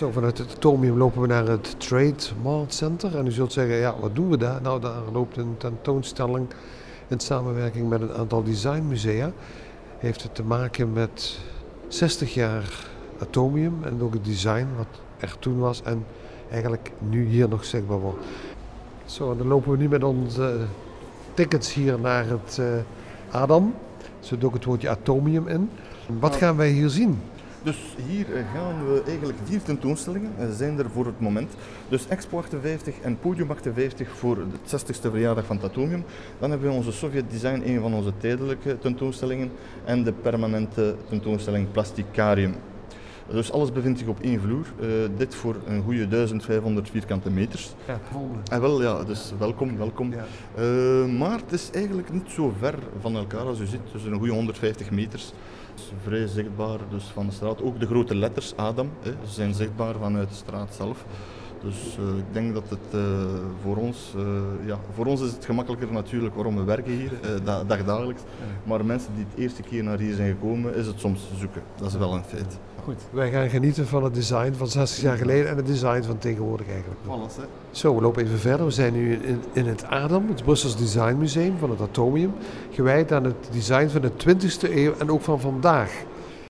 Zo, vanuit het Atomium lopen we naar het Trade Mart Center. En u zult zeggen, ja, wat doen we daar? Nou, daar loopt een tentoonstelling in samenwerking met een aantal designmusea. Heeft het te maken met 60 jaar Atomium en ook het design wat er toen was en eigenlijk nu hier nog zichtbaar wordt. Zo, dan lopen we nu met onze tickets hier naar het uh, Adam. Er zit ook het woordje Atomium in. Wat gaan wij hier zien? Dus hier eh, gaan we eigenlijk vier tentoonstellingen uh, zijn er voor het moment. Dus Expo 58 en Podium 58 voor de 60ste verjaardag van het Atomium. Dan hebben we onze Sovjet Design, een van onze tijdelijke tentoonstellingen. En de permanente tentoonstelling Plasticarium. Dus alles bevindt zich op één vloer. Uh, dit voor een goede 1500 vierkante meters. Ja, en wel, ja, dus welkom, welkom. Ja. Uh, maar het is eigenlijk niet zo ver van elkaar als u ziet. Dus een goede 150 meters. Dus vrij zichtbaar dus van de straat. Ook de grote letters Adam hè, zijn zichtbaar vanuit de straat zelf. Dus uh, ik denk dat het uh, voor ons, uh, ja, voor ons is het gemakkelijker natuurlijk waarom we werken hier, dag, dagdagelijks. Maar mensen die het eerste keer naar hier zijn gekomen, is het soms zoeken. Dat is wel een feit. Goed, wij gaan genieten van het design van 60 jaar geleden en het design van tegenwoordig eigenlijk. Alles, hè? Zo, we lopen even verder. We zijn nu in, in het ADAM, het Brussels Design Museum van het Atomium, gewijd aan het design van de 20e eeuw en ook van vandaag.